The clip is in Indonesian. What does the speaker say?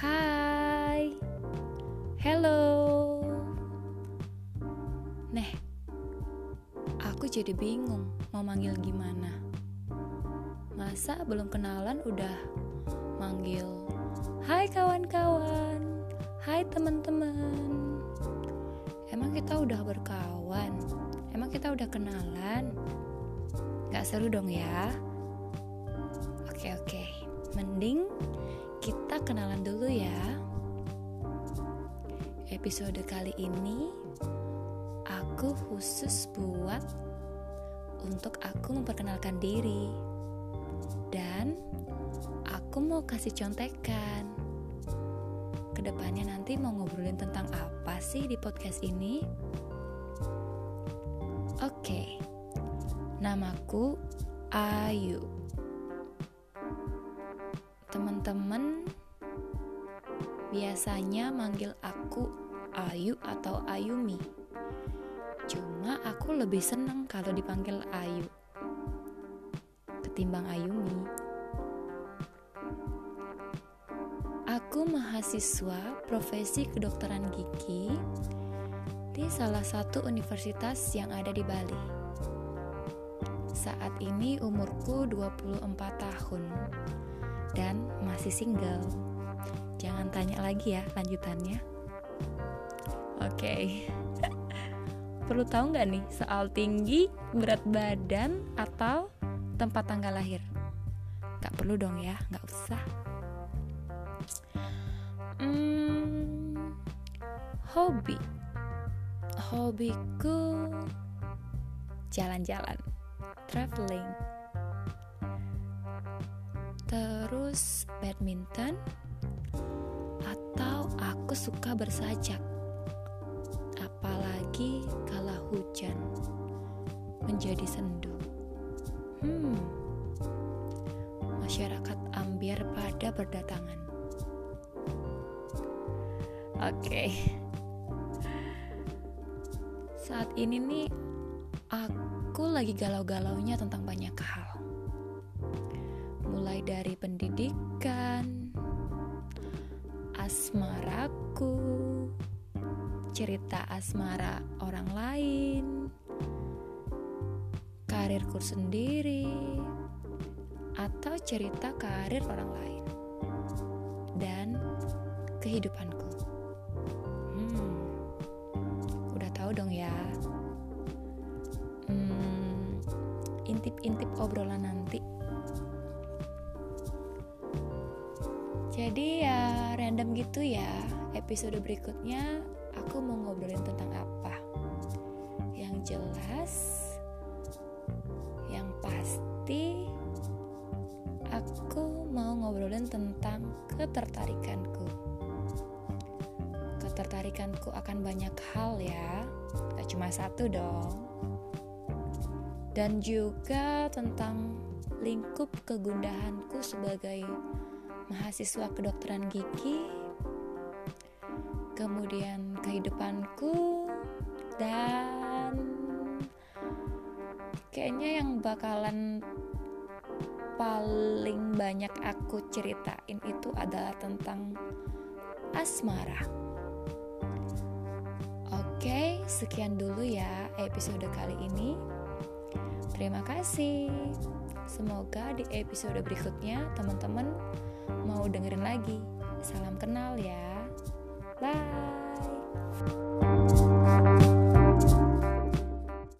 Hai. Hello. Neh. Aku jadi bingung mau manggil gimana. Masa belum kenalan udah manggil Hai kawan-kawan. Hai teman-teman. Emang kita udah berkawan? Emang kita udah kenalan? Gak seru dong ya? Oke oke, mending kita kenalan dulu ya. Episode kali ini aku khusus buat untuk aku memperkenalkan diri. Dan aku mau kasih contekan. Ke depannya nanti mau ngobrolin tentang apa sih di podcast ini? Oke, namaku Ayu. Teman-teman biasanya manggil aku Ayu atau Ayumi. Cuma aku lebih seneng kalau dipanggil Ayu ketimbang Ayumi. Aku mahasiswa profesi kedokteran gigi di salah satu universitas yang ada di Bali. Saat ini umurku 24 tahun dan masih single. Jangan tanya lagi ya lanjutannya. Oke. Okay. perlu tahu nggak nih soal tinggi, berat badan, atau tempat tanggal lahir? Gak perlu dong ya, gak usah. Hmm, hobi, hobiku jalan-jalan, traveling, terus badminton, atau aku suka bersajak apalagi kala hujan menjadi sendu. Hmm, masyarakat ambiar pada berdatangan. Oke, okay. saat ini nih aku lagi galau-galaunya tentang banyak hal. Mulai dari pendidikan, asmaraku, cerita asmara orang lain, karirku sendiri, atau cerita karir orang lain, dan kehidupanku. Hmm, udah tahu dong ya. Hmm, intip-intip obrolan nanti. Jadi ya random gitu ya. Episode berikutnya aku mau ngobrolin tentang apa? Yang jelas yang pasti aku mau ngobrolin tentang ketertarikanku. Ketertarikanku akan banyak hal ya gak cuma satu dong. Dan juga tentang lingkup kegundahanku sebagai mahasiswa kedokteran gigi kemudian kehidupanku dan kayaknya yang bakalan paling banyak aku ceritain itu adalah tentang asmara. Oke, sekian dulu ya episode kali ini. Terima kasih. Semoga di episode berikutnya teman-teman mau dengerin lagi. Salam kenal ya. Bye.